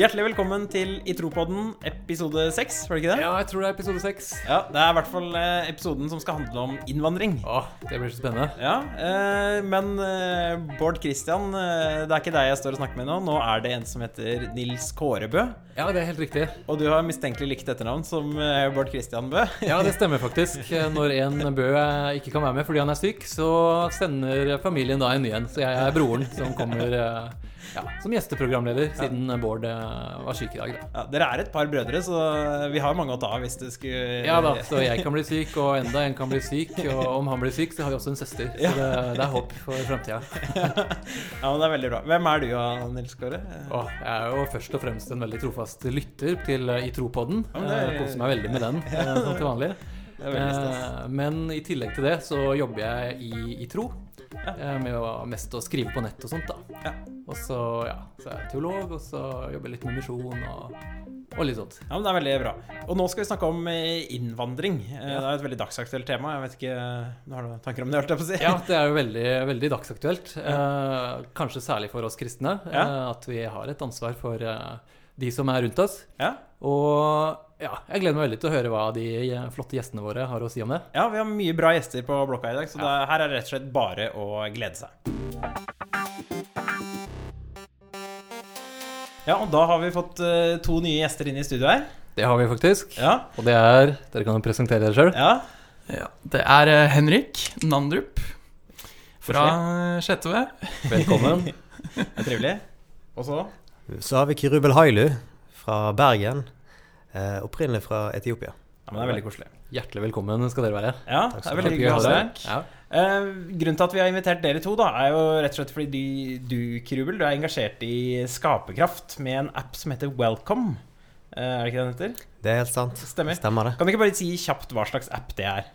Hjertelig velkommen til I tropodden episode seks, var det ikke det? Ja, jeg tror det er episode seks. Ja, Det er i hvert fall eh, episoden som skal handle om innvandring. Åh, det blir så spennende. Ja, eh, Men eh, Bård Christian, eh, det er ikke deg jeg står og snakker med nå. Nå er det en som heter Nils Kårebø. Ja, det er helt riktig. Og du har mistenkelig likt etternavn som Bård Christian Bø. Ja, det stemmer faktisk. Når en Bø ikke kan være med fordi han er syk, så sender familien da en ny en. Så jeg er broren som kommer ja, som gjesteprogramleder, siden Bård eh, var syk i dag. Da. Ja, dere er et par brødre, så vi har mange å ta av hvis det skulle Ja da, så jeg kan bli syk, og enda en kan bli syk. Og om han blir syk, så har vi også en søster. Så det, det er håp for framtida. Ja, men det er veldig bra. Hvem er du, Nils Kåre? Åh, jeg er jo først og fremst en veldig trofast lytter til eh, I tro-podden. Ja, det er- Jeg Koser meg veldig med den, eh, som til vanlig. Eh, Men i tillegg til det så jobber jeg i, i tro. Ja. eh, Med å mest å skrive på nett og sånt, da. Ja. Og så, ja, så er jeg teolog, og så jobber jeg litt med misjon og, og litt sånt. Ja, men Det er veldig bra. Og nå skal vi snakke om eh, innvandring. Ja. Det er et veldig dagsaktuelt tema. Jeg vet ikke, Har du tanker om det? Hørte jeg på å si? Ja, det er jo veldig, veldig dagsaktuelt. Eh, kanskje særlig for oss kristne. At vi har et ansvar for de som er rundt oss. Ja. Og ja, jeg gleder meg veldig til å høre hva de flotte gjestene våre har å si om det. Ja, vi har mye bra gjester på blokka i dag, så det, her er det rett og slett bare å glede seg. Ja, og da har vi fått uh, to nye gjester inn i studio her. Det har vi faktisk. Ja, Og det er Dere kan jo presentere dere sjøl. ja. Ja, det er uh, Henrik Nandrup fra Skjettve. Velkommen. Det er trivelig. Og så Så har vi Kirubel Hailu fra Bergen. Eh, opprinnelig fra Etiopia. Ja, men det er veldig koselig. Hjertelig velkommen skal dere være. Ja, det er veldig hyggelig å ha deg her. Ja. Eh, grunnen til at vi har invitert dere to, da, er jo rett og slett fordi du, du Kirubel, du er engasjert i Skaperkraft med en app som heter Welcome. Eh, er det ikke det den heter? Det er helt sant. Stemmer. Stemmer det. Kan du ikke bare si kjapt hva slags app det er?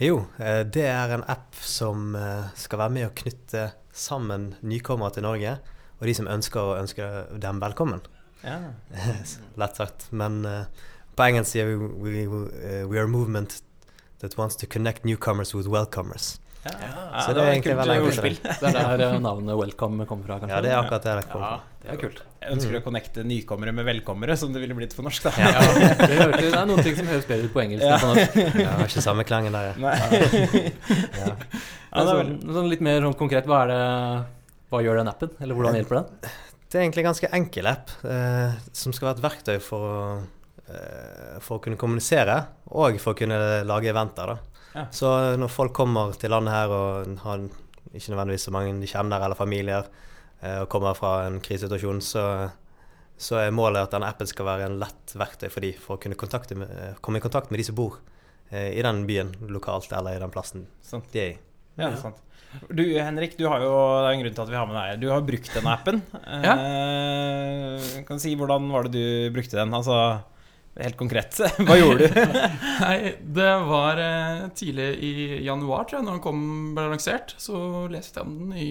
Jo, eh, det er en app som skal være med å knytte sammen nykommere til Norge, og de som ønsker å ønske dem velkommen. Ja. Lett sagt. Men uh, på engelsk sier vi we, we, eh, we are a movement that wants to connect newcomers with welcomers. Ja, Så det det er var egentlig kult veldig enkelt, ordspill. Det er der eh, navnet Welcome kommer fra, kanskje? Ja, det er akkurat det jeg Ja, det er kult. Jeg ønsker å connecte nykommere med velkommere, som det ville blitt på norsk. da Ja, det, er noen ting som høres bedre ut på engelsk Ja. enn på norsk. Ja, ikke samme klangen der, ja. Nei. ja. Ja, det er sånn, sånn litt mer sånn konkret, hva er det Hva gjør den appen? Eller hvordan hjelper den? Det er egentlig en ganske enkel app, eh, som skal være et verktøy for å, eh, for å kunne kommunisere, og for å kunne lage eventer. Da. Ja. Så når folk kommer til landet her og har ikke nødvendigvis så mange de kjenner eller familier, eh, og kommer fra en krisesituasjon, så, så er målet at denne appen skal være en lett verktøy for dem for å kunne med, komme i kontakt med de som bor eh, i den byen lokalt eller i den plassen Sant. de er i. Ja, sant. Du Henrik, du har jo, det er en grunn til at vi har med deg. Du har brukt denne appen. Ja. Eh, kan du si hvordan var det du brukte den? Altså helt konkret. Hva gjorde du? Nei, det var eh, tidlig i januar, tror jeg, når den kom, ble lansert. Så leste jeg om den i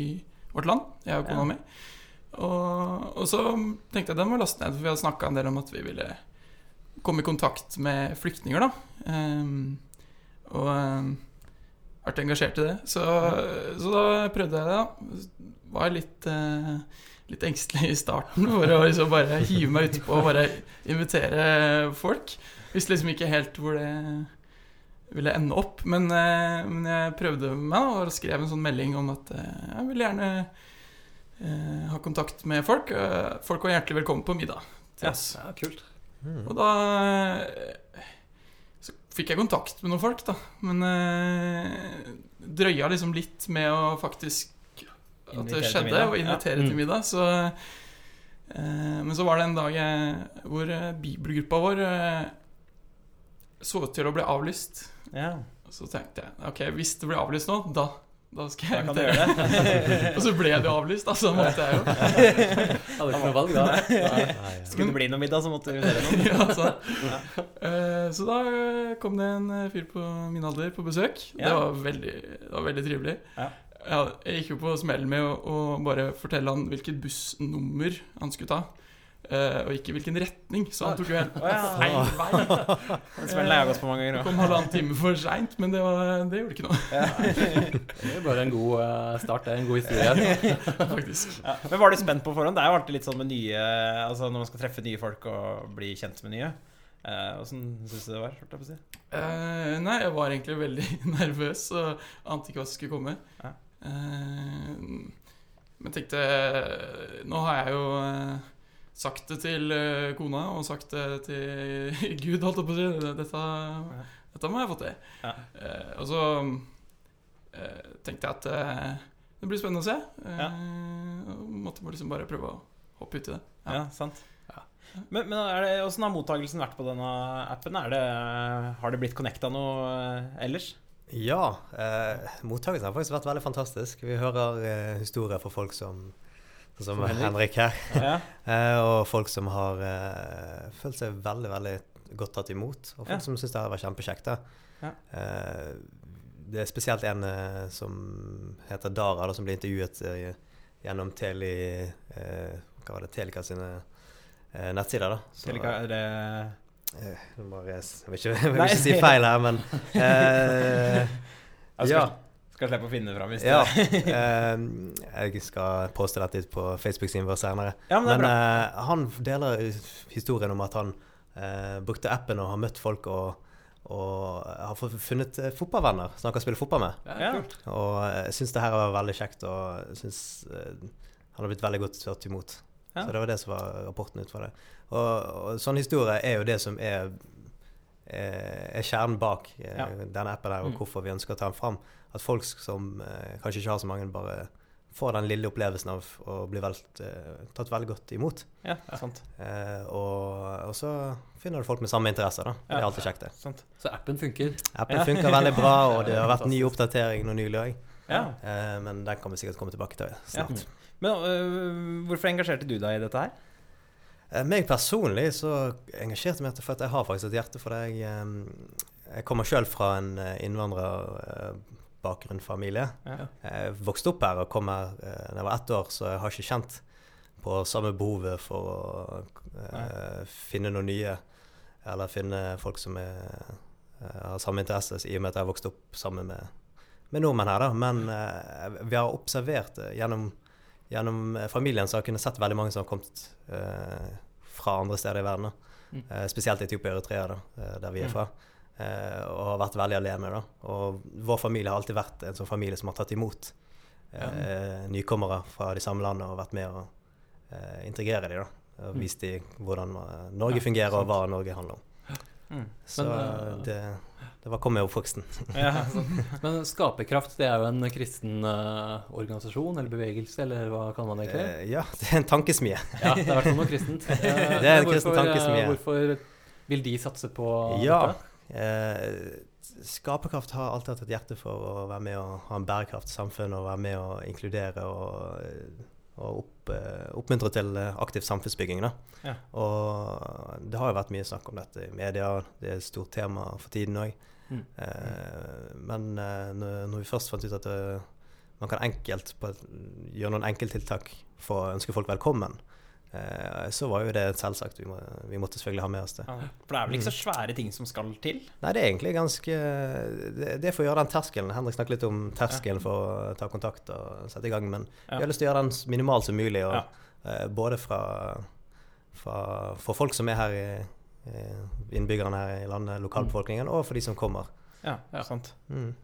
Vårt Land, jeg og kona Ja. mi. Og, og så tenkte jeg den var laste ned, for vi hadde snakka en del om at vi ville komme i kontakt med flyktninger, da. um, og ehm, vært engasjert i det. Så, så da prøvde jeg det. da. Var litt, eh, litt engstelig i starten for å liksom bare hive meg utpå og bare invitere folk. Visste liksom ikke helt hvor det ville ende opp. Men, eh, men jeg prøvde meg da, og skrev en sånn melding om at eh, jeg vil gjerne eh, ha kontakt med folk. Eh, folk var hjertelig velkommen på middag til Ja. oss. Ja, kult. Mm. Og da så fikk jeg kontakt med noen folk, da. Men eh, drøya liksom litt med å faktisk At det skjedde, og invitere Ja. til middag. Så eh, Men så var det en dag jeg, hvor eh, bibelgruppa vår eh, så ut til å bli avlyst. Ja, Og så tenkte jeg ok, hvis det blir avlyst nå, da, da skal jeg invitere. gjøre det. og så ble det avlyst, da, så måtte jeg jo. Hadde ikke noe valg da. Nei, Skulle det bli noe middag, så måtte du invitere noen. ja, så. Eh, så da eh, kom det en eh, fyr på min alder på besøk. Det, var veldig, det var veldig trivelig. Jeg gikk jo på smellen med å bare fortelle han hvilket bussnummer han skulle ta. Eh, og ikke hvilken retning. Så han tok jo helt feil vei. Jeg òg. kom halvannen time for seint, men det, var, det gjorde ikke noe, Det er bare en god eh, start. Det er en god historie. faktisk. Ja. Men var du spent på forhånd? Det er jo alltid litt sånn med nye Altså når man skal treffe nye folk og bli kjent med nye. Åssen uh, syns du det var? jeg på å si? Eh, nei, jeg var egentlig veldig nervøs og ante ikke hva som skulle komme. Ja. Eh, men tenkte Nå har jeg jo eh, sagt det til eh, kona og sagt det til Gud, holdt jeg på å si. Dette, dette må jeg få til. Ja. Eh, og så eh, tenkte jeg at eh, det blir spennende å se. Eh, Ja. Måtte bare liksom bare prøve å hoppe uti det. Ja, sant. Men, men er det, åssen har mottakelsen vært på denne appen? Er det, har det blitt connecta noe eh, ellers? Ja, eh, mottakelsen har faktisk vært veldig fantastisk. Vi hører eh, historier fra folk som, som Henrik. Her, Ja. eh, og folk som har uh, følt seg veldig veldig godt tatt imot, og folk Ja. som syns det var kjempekjekt. Ja. Uh, det er spesielt en uh, som heter Dara, da, som ble intervjuet gjennom Teli Hva var det, Telika sine nettsider. da. Så- Teleka, er det jeg vil ikke, jeg vil ikke si feil her, men eh, Ja. Skal slippe å finne det fram hvis Ja. det eh, jeg skal poste dette ut på Facebook-siden vår senere. Ja, men Men eh, han deler historien om at han uh, brukte appen og har møtt folk og, og har funnet eh, fotballvenner som han kan spille fotball med. Ja. kult. Og jeg syns det her var veldig kjekt, og syns han har blitt veldig godt tatt imot. Ja. Så det var det som var rapporten ut fra det. Og, og sånn historie er jo det som er, er, er kjernen bak Ja. denne appen her, og Mm. hvorfor vi ønsker å ta den fram. At folk som eh, kanskje ikke har så mange, bare får den lille opplevelsen av å bli velt, eh, tatt veldig godt imot. Ja, sant. Eh, og, og så finner du folk med samme interesser, da. Det er alltid kjekt, det. sant. Så appen funker. Appen Ja. funker veldig bra, og det har vært ny oppdatering nå nylig òg. Ja. Eh, men den kan vi sikkert komme tilbake til snart. Men uh, hvorfor engasjerte du deg i dette her? Eh, meg personlig så engasjerte meg for at jeg har faktisk et hjerte for det. Jeg, jeg kommer sjøl fra en eh, innvandrerbakgrunn-familie. Ja. Jeg vokste opp her og kom her eh, da jeg var ett år, så jeg har ikke kjent på samme behovet for å uh, finne noe nye. Eller finne folk som er, uh, har samme interesse, i og med at jeg har vokst opp sammen med, med nordmenn her. da. Men uh, vi har observert gjennom, gjennom eh, familien, så har jeg kunnet sett veldig mange som har kommet eh, fra andre steder i verden. Mm. Eh, spesielt Etiopia og Eritrea, da, eh, der vi er Mm. fra. Eh, og har vært veldig alene. da. Og vår familie har alltid vært en sånn familie som har tatt imot eh, nykommere fra de samme landene og vært med å eh, integrere dem. Og Mm. vist dem hvordan eh, Norge Ja, fungerer og hva Norge handler om. Mm. Så Men, eh, det, det var kom med oppvoksten. Ja. Men Skaperkraft det er jo en kristen uh, organisasjon eller bevegelse, eller hva kan man egentlig? Eh, ja, det er en tankesmie. Ja, det er i hvert fall noe kristent. Eh, Det er en hvorfor, kristen tankesmie. eh, Hvorfor vil de satse på Ja. dette? Eh, Skaperkraft har alltid hatt et hjerte for å være med og ha en bærekraft i samfunnet og være med å inkludere og, eh, og opp, eh, oppmuntre til aktiv samfunnsbygging. Ja. Og det har jo vært mye snakk om dette i media, det er et stort tema for tiden òg. Mm. Eh, men når, vi først fant ut at man kan enkelt gjøre noen enkelttiltak for å ønske folk velkommen, så var jo det selvsagt. Vi, må, vi måtte selvfølgelig ha med oss det. Ja. For det er vel ikke så svære ting som skal til? Nei, det er egentlig ganske Det, det er for å gjøre den terskelen. Henrik snakket litt om terskelen for å ta kontakt og sette i gang, men Ja. vi har lyst til å gjøre den minimalt minimal som mulig. Og, Ja. eh, både fra, fra for folk som er her i, innbyggerne her i landet, lokalbefolkningen, og for de som kommer. Ja, Ja. sant. Mm.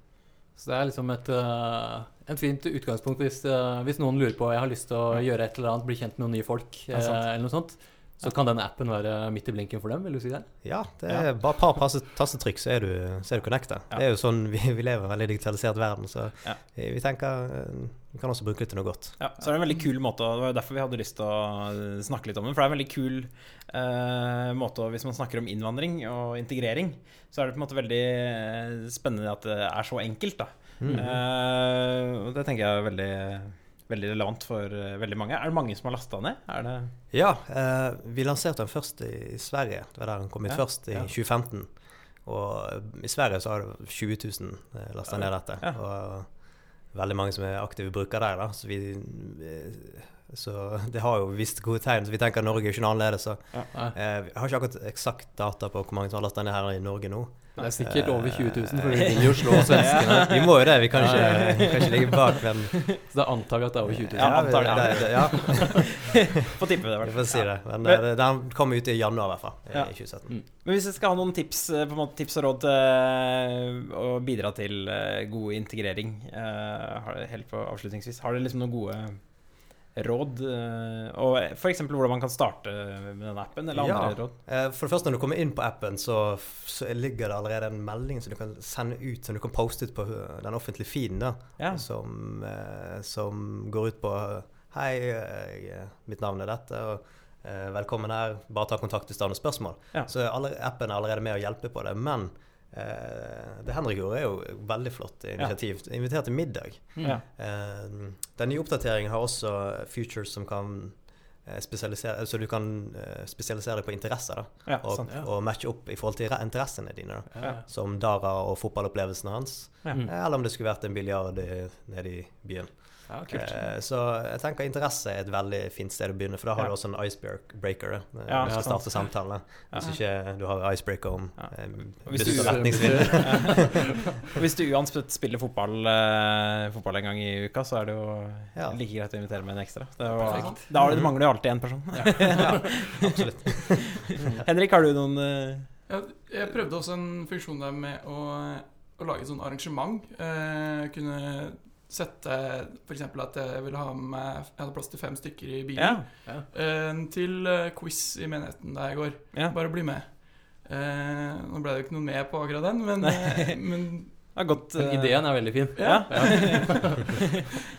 Så det er liksom et, eh, en fint utgangspunkt hvis, eh, hvis noen lurer på jeg har lyst til å gjøre et eller annet, bli kjent med noen nye folk, Ja, eh, eller noe sånt. Så kan den appen være midt i blinken for dem, vil du si det? Ja, det er bare et par passe- tastetrykk, så er du, så er du connecta. Ja. Det er jo sånn vi, vi lever i en veldig digitalisert verden, så Ja. vi, tenker eh, vi kan også bruke det til noe godt. Ja, så er det en veldig kul måte Det var jo derfor vi hadde lyst til å snakke litt om den. For det er en veldig kul eh, måte Hvis man snakker om innvandring og integrering, så er det på en måte veldig spennende at det er så enkelt. da Mm. Uh, det tenker jeg er veldig, veldig relevant for eh, veldig mange. Er det mange som har lasta ned? Det Ja, uh, vi lanserte den først i Sverige. Det var der den kom ut Ja, først, i ja. 2015. Og i Sverige så har det 20 000 lasta ned dette. Ja. Og veldig mange som er aktive brukere der. da Så vi, Så det har jo visst gode tegn. Så vi tenker at Norge er ikke noe annerledes. Så. Ja. Eh, vi har ikke akkurat eksakt data på hvor mange som har lastet ned her i Norge nå. det er sikkert over 20 000, for vi vil jo slå svenskene. Vi må jo det. Vi kan ikke, vi kan ikke ligge bak, men Så da antar vi at det er over 20 000. Ja, antar det, det, det, ja. Får tippe det. i hvert Vi fall. får si det. Men eh, det- den kommer ut i januar, i hvert fall. Ja. I 2017. Men hvis jeg skal ha noen tips, eh, på en måte, tips og råd til eh, å bidra til eh, god integrering eh, har- helt på avslutningsvis, har dere liksom noen gode råd? eh, Og f.eks. hvordan man kan starte med den appen, eller andre Ja. råd? Eh, For det første, når du kommer inn på appen, så, så ligger det allerede en melding som du kan sende ut, som du kan poste ut på eh, den offentlige feeden, da, Ja. som, som går ut på Hei, mitt navn er dette, og velkommen her. Bare ta kontakt hvis du har noen spørsmål. Ja. Så appen er allerede med å hjelpe på det. Men det Henrik gjorde, er jo veldig flott initiativ. Invitert til middag. Ja. Eh, den nye oppdateringen har også features som kan eh, spesialisere Så du kan eh, spesialisere deg på interesser, da. Ja, Og, sant. og matche opp i forhold til interessene dine. da. Ja. Som Dara og fotballopplevelsene hans. Ja. Mm. Eh, Eller om det skulle vært en biljard nede i byen. Ja, kult. Eh, Så jeg tenker interesse er et veldig fint sted å begynne, for da har Ja. du også en icebreaker da, Ja, du skal starte samtalen. Hvis ikke du har icebreaker om Ja. eh, hvis du-. Hvis du uansett spiller fotball, eh, fotball en gang i uka, så er det jo Ja. like greit å invitere med en ekstra. Det, er da har du, det mangler jo alltid én person. ja, absolutt. Henrik, har du noen eh, Ja, jeg prøvde også en funksjon der med å, å lage et sånt arrangement. Eh, kunne sette f.eks. at jeg ville ha med meg Jeg hadde plass til fem stykker i bilen. Ja. ja. til eh, quiz i menigheten der jeg går. ja. Bare bli med. Eh, nå ble det jo ikke noe med på akkurat den, men, eh, men godt. Eh, ideen er veldig fin. Ja. ja,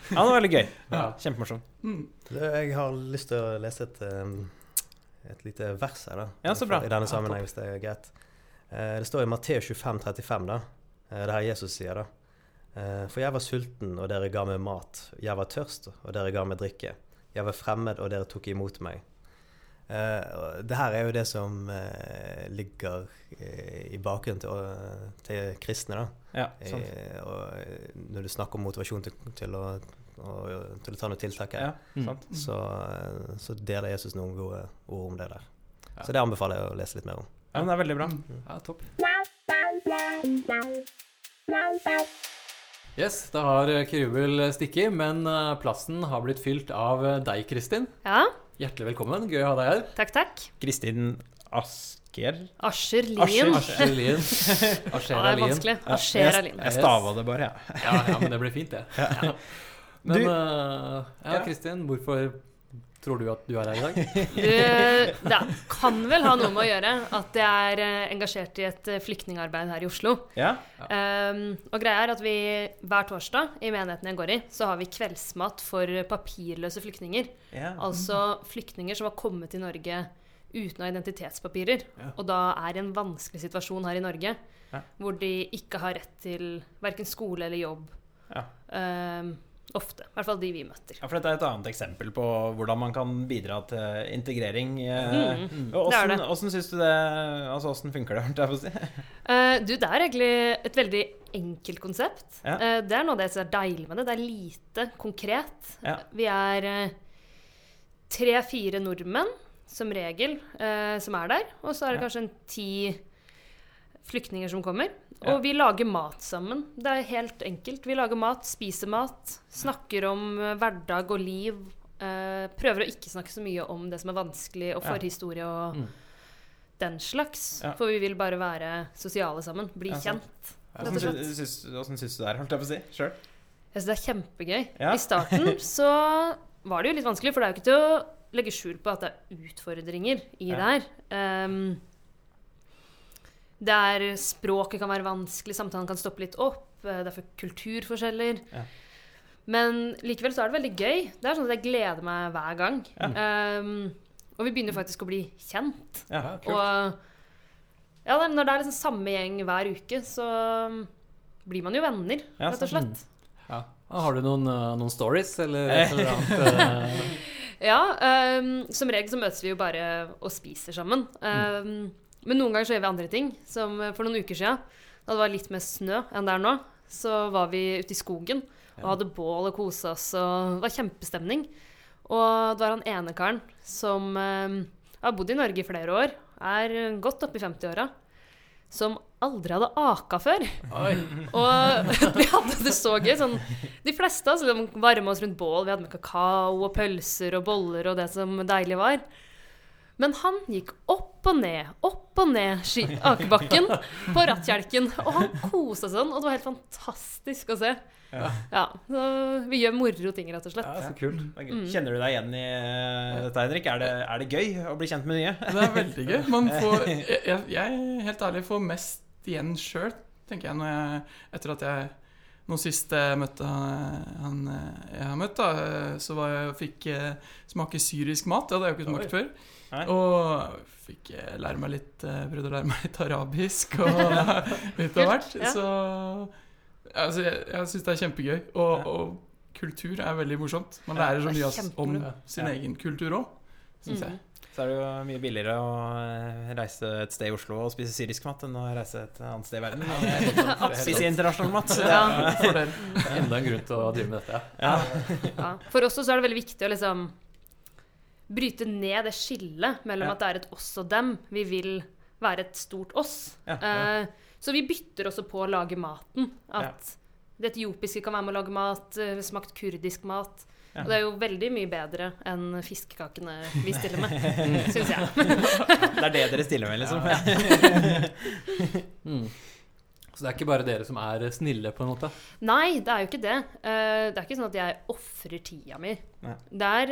det var veldig gøy. Ja. Kjempemorsom. mm, Jeg har lyst til å lese et, et lite vers her, da. Ja, så bra. I denne Ja, sammenheng, hvis det er greit. Eh, Det står i Matteus 25, 35, da. Eh, Det her Jesus sier, da. Eh, For jeg var sulten, og dere ga meg mat. Jeg var tørst, og dere ga meg drikke. Jeg var fremmed, og dere tok imot meg. Uh, det her er jo det som uh, ligger uh, i bakgrunnen til, til kristne, da. Ja, sant. Eh, og eh, når du snakker om motivasjon til, til, å, og, til å ta noe tiltak her, Ja, Mm. sant. så, eh, så deler Jesus noen gode ord om det der. Ja. Så det anbefaler jeg å lese litt mer om. Ja, men det er veldig bra. Ja, topp. Yes, da har Kirubel stikket, men eh, plassen har blitt fylt av eh, deg, Kristin. Ja, Hjertelig velkommen. Gøy å ha deg her. takk, takk. Kristin Asker. Asher Lien. Asher, Asher Lien. Ja, Asher det er vanskelig. Ja, Asher jeg, Lien. jeg stava det bare, jeg. Ja, ja, men det blir fint, det. Ja. Men Du- eh, ja, Ja. Kristin, hvorfor tror du at du er her i dag? Du, det kan vel ha noe med å gjøre at jeg er eh, engasjert i et eh, flyktningarbeid her i Oslo. Ja? Um, og greia er at vi hver torsdag i menigheten jeg går i, så har vi kveldsmat for papirløse flyktninger. ja. Altså flyktninger som har kommet til Norge uten å ha identitetspapirer. Ja. Og da er i en vanskelig situasjon her i Norge, Ja. hvor de ikke har rett til verken skole eller jobb. Ja. Um, ofte. I hvert fall de vi møter. Ja, for dette er et annet eksempel på hvordan man kan bidra til integrering. eh, Mm. og Det det. hvordan syns du det Altså, åssen funker det? si? Eh, du, det er egentlig et veldig enkelt konsept. Ja. Eh, det er noe av det som er deilig med det. Det er lite konkret. Ja. Vi er tre-fire nordmenn, som regel, som er der. Og så er det kanskje en ti flyktninger som kommer. Ja. Og vi lager mat sammen. Det er helt enkelt. Vi lager mat, spiser mat, snakker om eh, hverdag og liv. eh, prøver å ikke snakke så mye om det som er vanskelig, og Ja. forhistorie og Mm. den slags. Ja. For vi vil bare være sosiale sammen. Bli Ja, kjent. Ja. Rett og Åssen slett. syns åssen syns du det er, holdt jeg på å si? Sjøl? Jeg syns det er kjempegøy. Ja. I starten så var det jo litt vanskelig, for det er jo ikke til å legge skjul på at det er utfordringer i Ja. det her. Um, det er Språket kan være vanskelig, samtalen kan stoppe litt opp. eh, Det er for kulturforskjeller. Ja. Men likevel så er det veldig gøy. Det er sånn at jeg gleder meg hver gang. Um, og vi begynner faktisk å bli kjent. Ja. Og ja, når det er liksom samme gjeng hver uke, så um, blir man jo venner, Ja, rett og slett. Ja. Har du noen, eh, noen stories, eller et eller annet? eh? Ja, um, som regel så møtes vi jo bare og spiser sammen. Ehm, Men noen ganger så gjør vi andre ting. Som for noen uker siden, da det var litt mer snø enn det er nå, så var vi ute i skogen og hadde bål og kosa oss, og det var kjempestemning. Og det var han ene karen som eh, har bodd i Norge i flere år, er godt oppe i 50-åra, som aldri hadde aka før. Oi. Og vi hadde det så gøy. Sånn, de fleste av oss liksom varma oss rundt bål. Vi hadde med kakao og pølser og boller og det som deilig var. Men han gikk opp og ned, opp og ned akebakken på rattkjelken. Og han kosa seg sånn, og det var helt fantastisk å se. Ja. så vi gjør moro ting, rett og slett. Ja, så kult. Er. Kjenner du deg igjen i eh, dette, Henrik? Er det, er det gøy å bli kjent med nye? Det er veldig gøy. Man får, jeg, jeg, helt ærlig får mest igjen sjøl, tenker jeg, når jeg, etter at jeg nå sist jeg møtte han, han jeg har møtt, da, så var jeg, fikk jeg smake syrisk mat. Det hadde jeg jo ikke smakt før. Nei. Og fikk eh, lære meg litt eh, Prøvde å lære meg litt arabisk og litt av hvert. ja. Så altså, jeg, jeg syns det er kjempegøy. Og, og kultur er veldig morsomt. Man lærer så mye om sin egen kultur òg, syns jeg. Mm. Så er det jo mye billigere å eh, reise et sted i Oslo og spise syrisk mat enn å reise et annet sted i verden. Og Spise internasjonal mat. Ja. Enda en grunn til å drive med dette. Ja. ja. Ja. For oss også er det veldig viktig å liksom bryte ned det skillet mellom Ja. at det er et oss og dem. Vi vil være et stort oss. Ja, Eh, så vi bytter også på å lage maten. At det etiopiske kan være med å lage mat, eh, smakt kurdisk mat. Ja. Og det er jo veldig mye bedre enn fiskekakene vi stiller med, syns jeg. Det er det dere stiller med, liksom. Mm. Så det er ikke bare dere som er snille, på en måte? Nei, det er jo ikke det. Eh, det er ikke sånn at jeg ofrer tida mi. Nei. Det er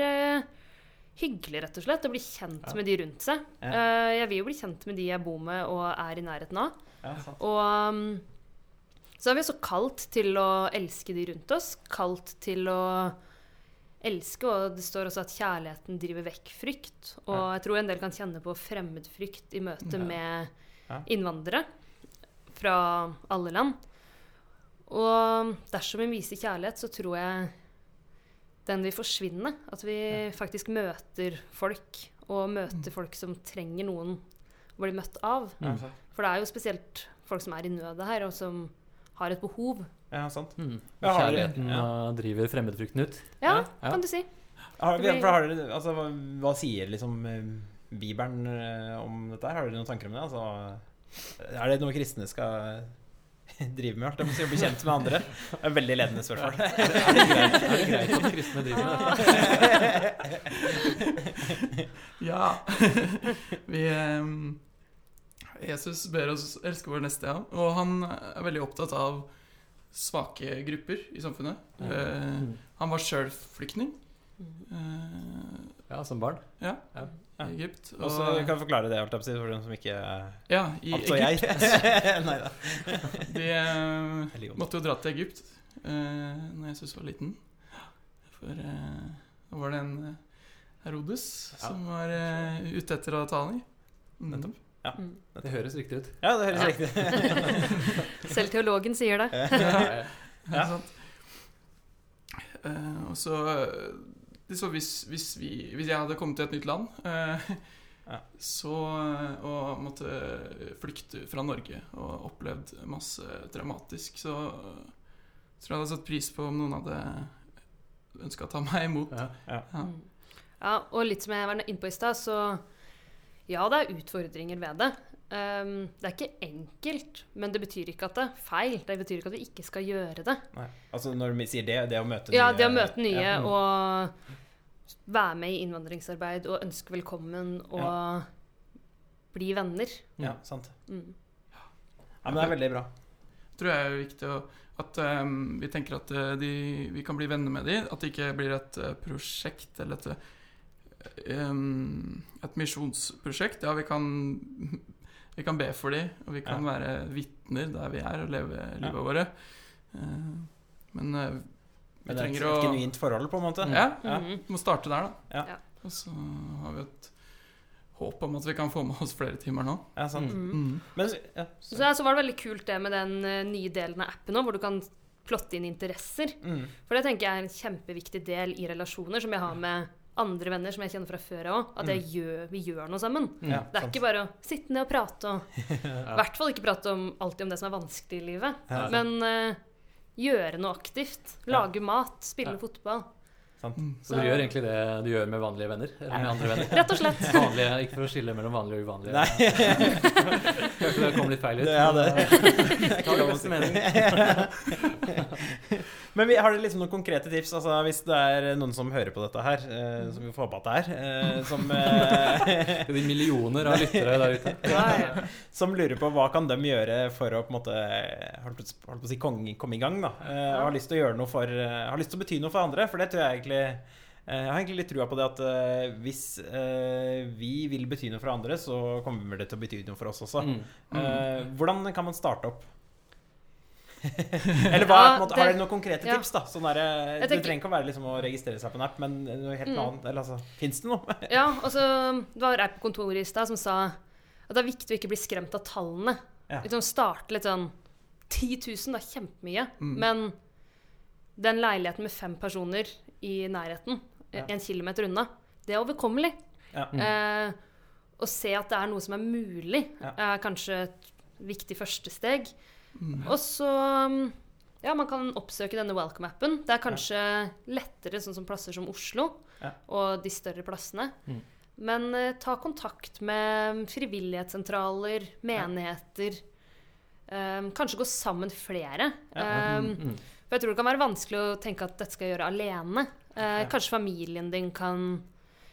hyggelig, rett og slett, å bli kjent Ja. med de rundt seg. Ja. Eh, jeg vil jo bli kjent med de jeg bor med og er i nærheten av. Ja. Og um, så er vi også kalt til å elske de rundt oss. Kalt til å elske, og det står også at kjærligheten driver vekk frykt. Og jeg tror en del kan kjenne på fremmedfrykt i møte med innvandrere fra alle land. Og dersom vi viser kjærlighet, så tror jeg den vil forsvinne. At vi faktisk møter folk, og møter folk som trenger noen å bli møtt av. Ja. For det er jo spesielt folk som er i nøde her, og som har et behov. Ja, sant. Mm. Ja, Kjærligheten ja. uh, driver fremmedfrykten ut. Ja, Ja. kan du si. Har, har dere, altså, hva, hva sier liksom eh, Bibelen eh, om dette? Har dere noen tanker om det? Altså, er det noe kristne skal drive med? holdt jeg på å si, Å bli kjent med andre? Det er et veldig ledende spørsmål. Er det greit, er det greit at kristne driver med dette? Ja. Vi ehm, Jesus ber oss elske vår neste, ja. Og han er veldig opptatt av svake grupper i samfunnet. Eh, Mm. han var sjøl flyktning eh, Ja, som barn. ja, Ja. i Egypt. Og så kan jeg forklare det jeg si, for dem som ikke ja, i Altså jeg. Egypt. Nei da. De måtte jo dra til Egypt uh, når Jesus var liten. For uh, da var det en eh, Herodes Ja. som var uh, ute etter å ta han i. Mm. Nettopp. Mm. Det høres riktig ut. Ja, det høres Ja. riktig ut. Selv teologen sier det. Ja. Ja. ja. Eh, og så, så hvis, hvis, vi, hvis jeg hadde kommet til et nytt land eh, Ja. så, eh, og måtte flykte fra Norge og opplevd masse dramatisk, så tror jeg hadde satt pris på om noen hadde ønska å ta meg imot. Ja. Ja. ja. Ja, og litt som jeg var inne på i stad, så ja, det er utfordringer ved det. Um, det er ikke enkelt, men det betyr ikke at det er feil. Det betyr ikke at vi ikke skal gjøre det. Nei. Altså når vi sier det, det å møte Ja, nye det å møte nye ja. og være med i innvandringsarbeid og ønske velkommen og bli venner. Ja, sant. Mm. Ja, men det er veldig bra. tror jeg er viktig å, at um, vi tenker at eh, de, vi kan bli venner med dem. At det ikke blir et eh, prosjekt eller et, um, et misjonsprosjekt. Ja, vi kan, vi kan be for dem, og vi kan være vitner der vi er, og leve livet Ja. våre. Uh, men vi Men det er et, trenger å et genuint forhold, på en måte. Ja, Ja. Mhm. vi må starte der, da. Ja. Ja. Og så har vi et håp om at vi kan få med oss flere timer nå. Ja, sant. Mm. Mm. Men ja, Så, så var det veldig kult det med den eh, nye delen av appen nå, hvor du kan plotte inn interesser. mm. For det tenker jeg er en kjempeviktig del i relasjoner som jeg har med andre venner som jeg kjenner fra før av òg. At jeg gjør, vi gjør noe sammen. Mm. Ja, Det er sant. ikke bare å sitte ned og prate og I hvert fall ikke prate om, alltid om det som er vanskelig i livet. Ja. Men eh, gjøre noe aktivt. Lage mat, spille Ja. fotball. Sant. Mm. Så du gjør egentlig det du gjør med vanlige venner? Eller med andre venner? Rett og slett. Vanlige, ikke for å skille mellom vanlige og uvanlige. Nei. Kanskje det kom litt feil ut. Det er det. men, Ta det beste mening. Men vi, har dere liksom noen konkrete tips? Altså, hvis det er noen som hører på dette her, eh, som vi får håpe at det er, eh, som, eh, De millioner av lyttere der ute. Ja. som lurer på hva kan de gjøre for å på en måte holdt på, å si, komme i gang, da. Eh, har lyst til å gjøre noe for eh, Har lyst til å bety noe for andre, for det tror jeg egentlig eh, jeg har egentlig litt trua på det at uh, hvis uh, vi vil bety noe for andre, så kommer det til å bety noe for oss også. Mm. Eh, hvordan kan man starte opp? Eller hva, Ja, måte, det- Har dere noen konkrete ja. tips? da? Sånn der, det Du tenker- trenger ikke å være liksom å registrere seg på en app, men noe helt Mm. annet. Eller altså, Fins det noe? Ja, og så Det var ei på kontoret i stad som sa at det er viktig å ikke bli skremt av tallene. Ja. Liksom starte litt sånn 10 000, det er kjempemye. Mm. Men den leiligheten med fem personer i nærheten, Ja. en kilometer unna, det er overkommelig. Ja. Eh, å se at det er noe som er mulig, er kanskje et viktig første steg. Mm. Og så Ja, man kan oppsøke denne welcome-appen. Det er kanskje lettere sånn som plasser som Oslo Ja. og de større plassene. Mm. Men eh, ta kontakt med frivillighetssentraler, menigheter. Eh, kanskje gå sammen flere. Ja. Eh, Mm. for jeg tror det kan være vanskelig å tenke at dette skal jeg gjøre alene. Eh, Ja. Kanskje familien din kan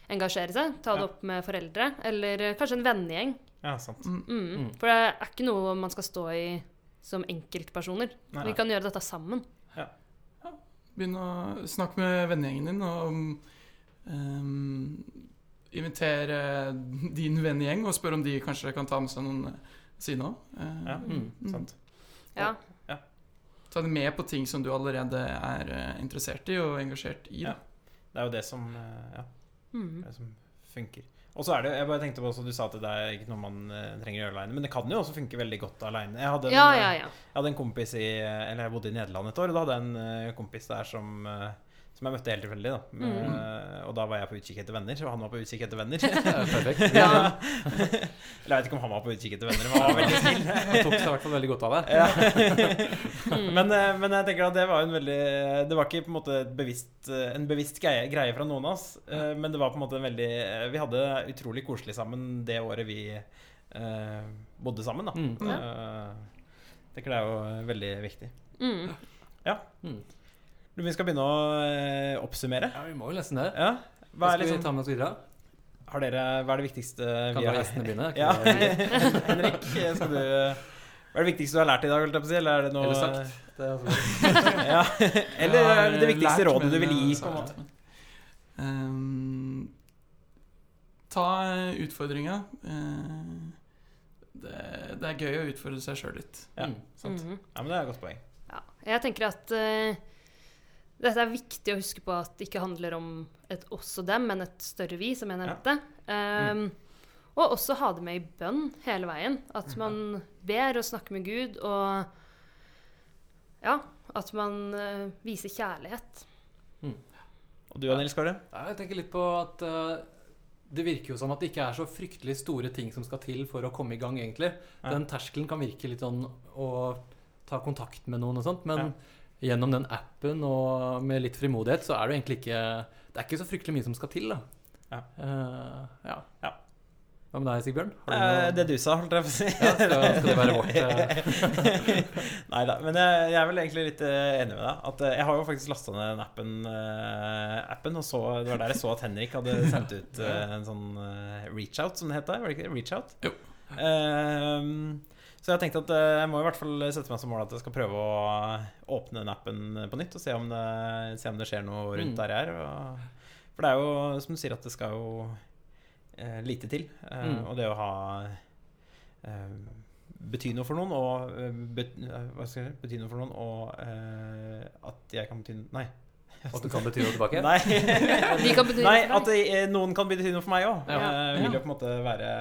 engasjere seg. Ta det Ja. opp med foreldre. Eller eh, kanskje en vennegjeng. Ja, sant. Mm. Mm. For det er ikke noe man skal stå i som enkeltpersoner. Nei, Vi kan gjøre dette sammen. Begynn å snakke med vennegjengen din og um, invitere din vennegjeng og spørre om de kanskje kan ta med seg noen sine òg. Ja. Mm. sant. Ja. Ta det med på ting som du allerede er eh, interessert i og engasjert i. Ja. Det er jo det som, eh, ja, Mm. det som funker. Og så er det, jeg bare tenkte på også, Du sa at det er ikke noe man eh, trenger å gjøre aleine. men det kan jo også funke veldig godt alene. Jeg hadde en, Ja, ja, ja. Jeg hadde en kompis i Eller jeg bodde i Nederland et år, og da hadde jeg en eh, kompis der som eh, som jeg møtte helt tilfeldig. da Mm. Eh, Og da var jeg på utkikk etter venner, og han var på utkikk etter venner. Perfekt. Ja. Eller jeg vet ikke om han var på utkikk etter venner, men han var veldig snill. Han tok seg i hvert fall veldig godt av det. Ja. Mm. men, eh, men jeg tenker at det var en veldig Det var ikke på en måte bevisst, eh, en bevisst greie, greie fra noen av oss, eh, men det var på en måte en veldig Vi hadde utrolig koselig sammen det året vi eh, bodde sammen, da. Mm. Ja. Det er jo veldig viktig. Mm. Mm. Vi skal begynne å eh, oppsummere. Ja, vi må jo nesten det. Ja. Hva Hva er, skal vi liksom, ta med oss videre? har dere, hva er det viktigste Kan vi har gjestene begynne? Ja. Henrik, skal du Hva er det viktigste du har lært i dag? Eller er det noe Eller sagt. Det er altså- ja. Eller ja, det viktigste lært, rådet du vil gi? Ja. På en måte? Um, ta utfordringa. Uh, det, det er gøy å utfordre seg sjøl litt. Ja, Mm. sant. -hmm. Ja, men det er et godt poeng. Ja. Jeg tenker at eh, dette er viktig å huske på at det ikke handler om et oss og dem, men et større vi, som jeg Ja. nevnte. Um, Og også ha det med i bønn hele veien. At man ber og snakker med Gud, og ja, at man uh, viser kjærlighet. Og du, Nils Kåre? Ja, Jeg tenker litt på at uh, det virker jo som at det ikke er så fryktelig store ting som skal til for å komme i gang, egentlig. Ja. Den terskelen kan virke litt sånn å ta kontakt med noen og sånt, men gjennom den appen og med litt frimodighet, så er det egentlig ikke Det er ikke så fryktelig mye som skal til, da. Ja. Uh, ja. Ja. Hva med deg, Sigbjørn? Du Eh, det du sa, holdt jeg på å si. ja, skal, skal det være vårt eh, Nei da. Men jeg, jeg er vel egentlig litt eh, enig med deg. At eh, Jeg har jo faktisk lasta ned den appen, eh, appen og så, det var der jeg så at Henrik hadde sendt ut eh, en sånn eh, reach-out, som det het. Var det ikke det? Reach-out? Jo. Ehm, så jeg tenkte at eh, jeg må i hvert fall sette meg som mål at jeg skal prøve å åpne den appen på nytt og se om det, se om det skjer noe rundt Mm. der jeg er. Og, for det er jo, som du sier, at det skal jo eh, lite til. Eh, Mm. Og det å ha eh, bety noe for noen, og eh, bet, eh, Hva skal jeg si? Bety noe for noen, og eh, at jeg kan bety Nei. At du kan bety noe tilbake? Nei, Vi kan bety Nei noe for at det, eh, noen kan bety noe for meg òg. Ja. Eh, vil jo på en måte være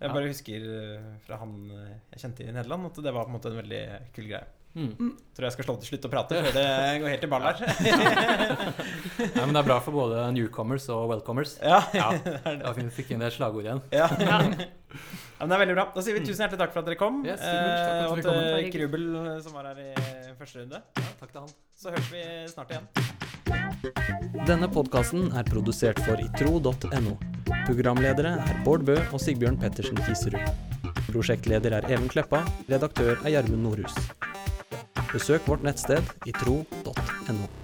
Jeg bare husker eh, fra han eh, jeg kjente i Nederland, at det var på en måte en veldig kul greie. Mm. Tror jeg skal slå til slutt å prate før det går helt i ball her. Nei, men det er bra for både newcomers og welcomers. Ja, Ja. det er det. Da fikk vi inn det slagordet igjen. Ja. Ja. Ja, men det er veldig bra. Da sier vi tusen hjertelig takk for at dere kom. Yes, eh, takk for at og til kom. Og til Krubel, som var her i første runde. Takk til han. Så høres vi snart igjen. Denne podkasten er produsert for itro.no. Programledere er Bård Bø og Sigbjørn Pettersen Kiserud. Prosjektleder er Even Kleppa, redaktør er Gjermund Nordhus. Besøk vårt nettsted itro.no.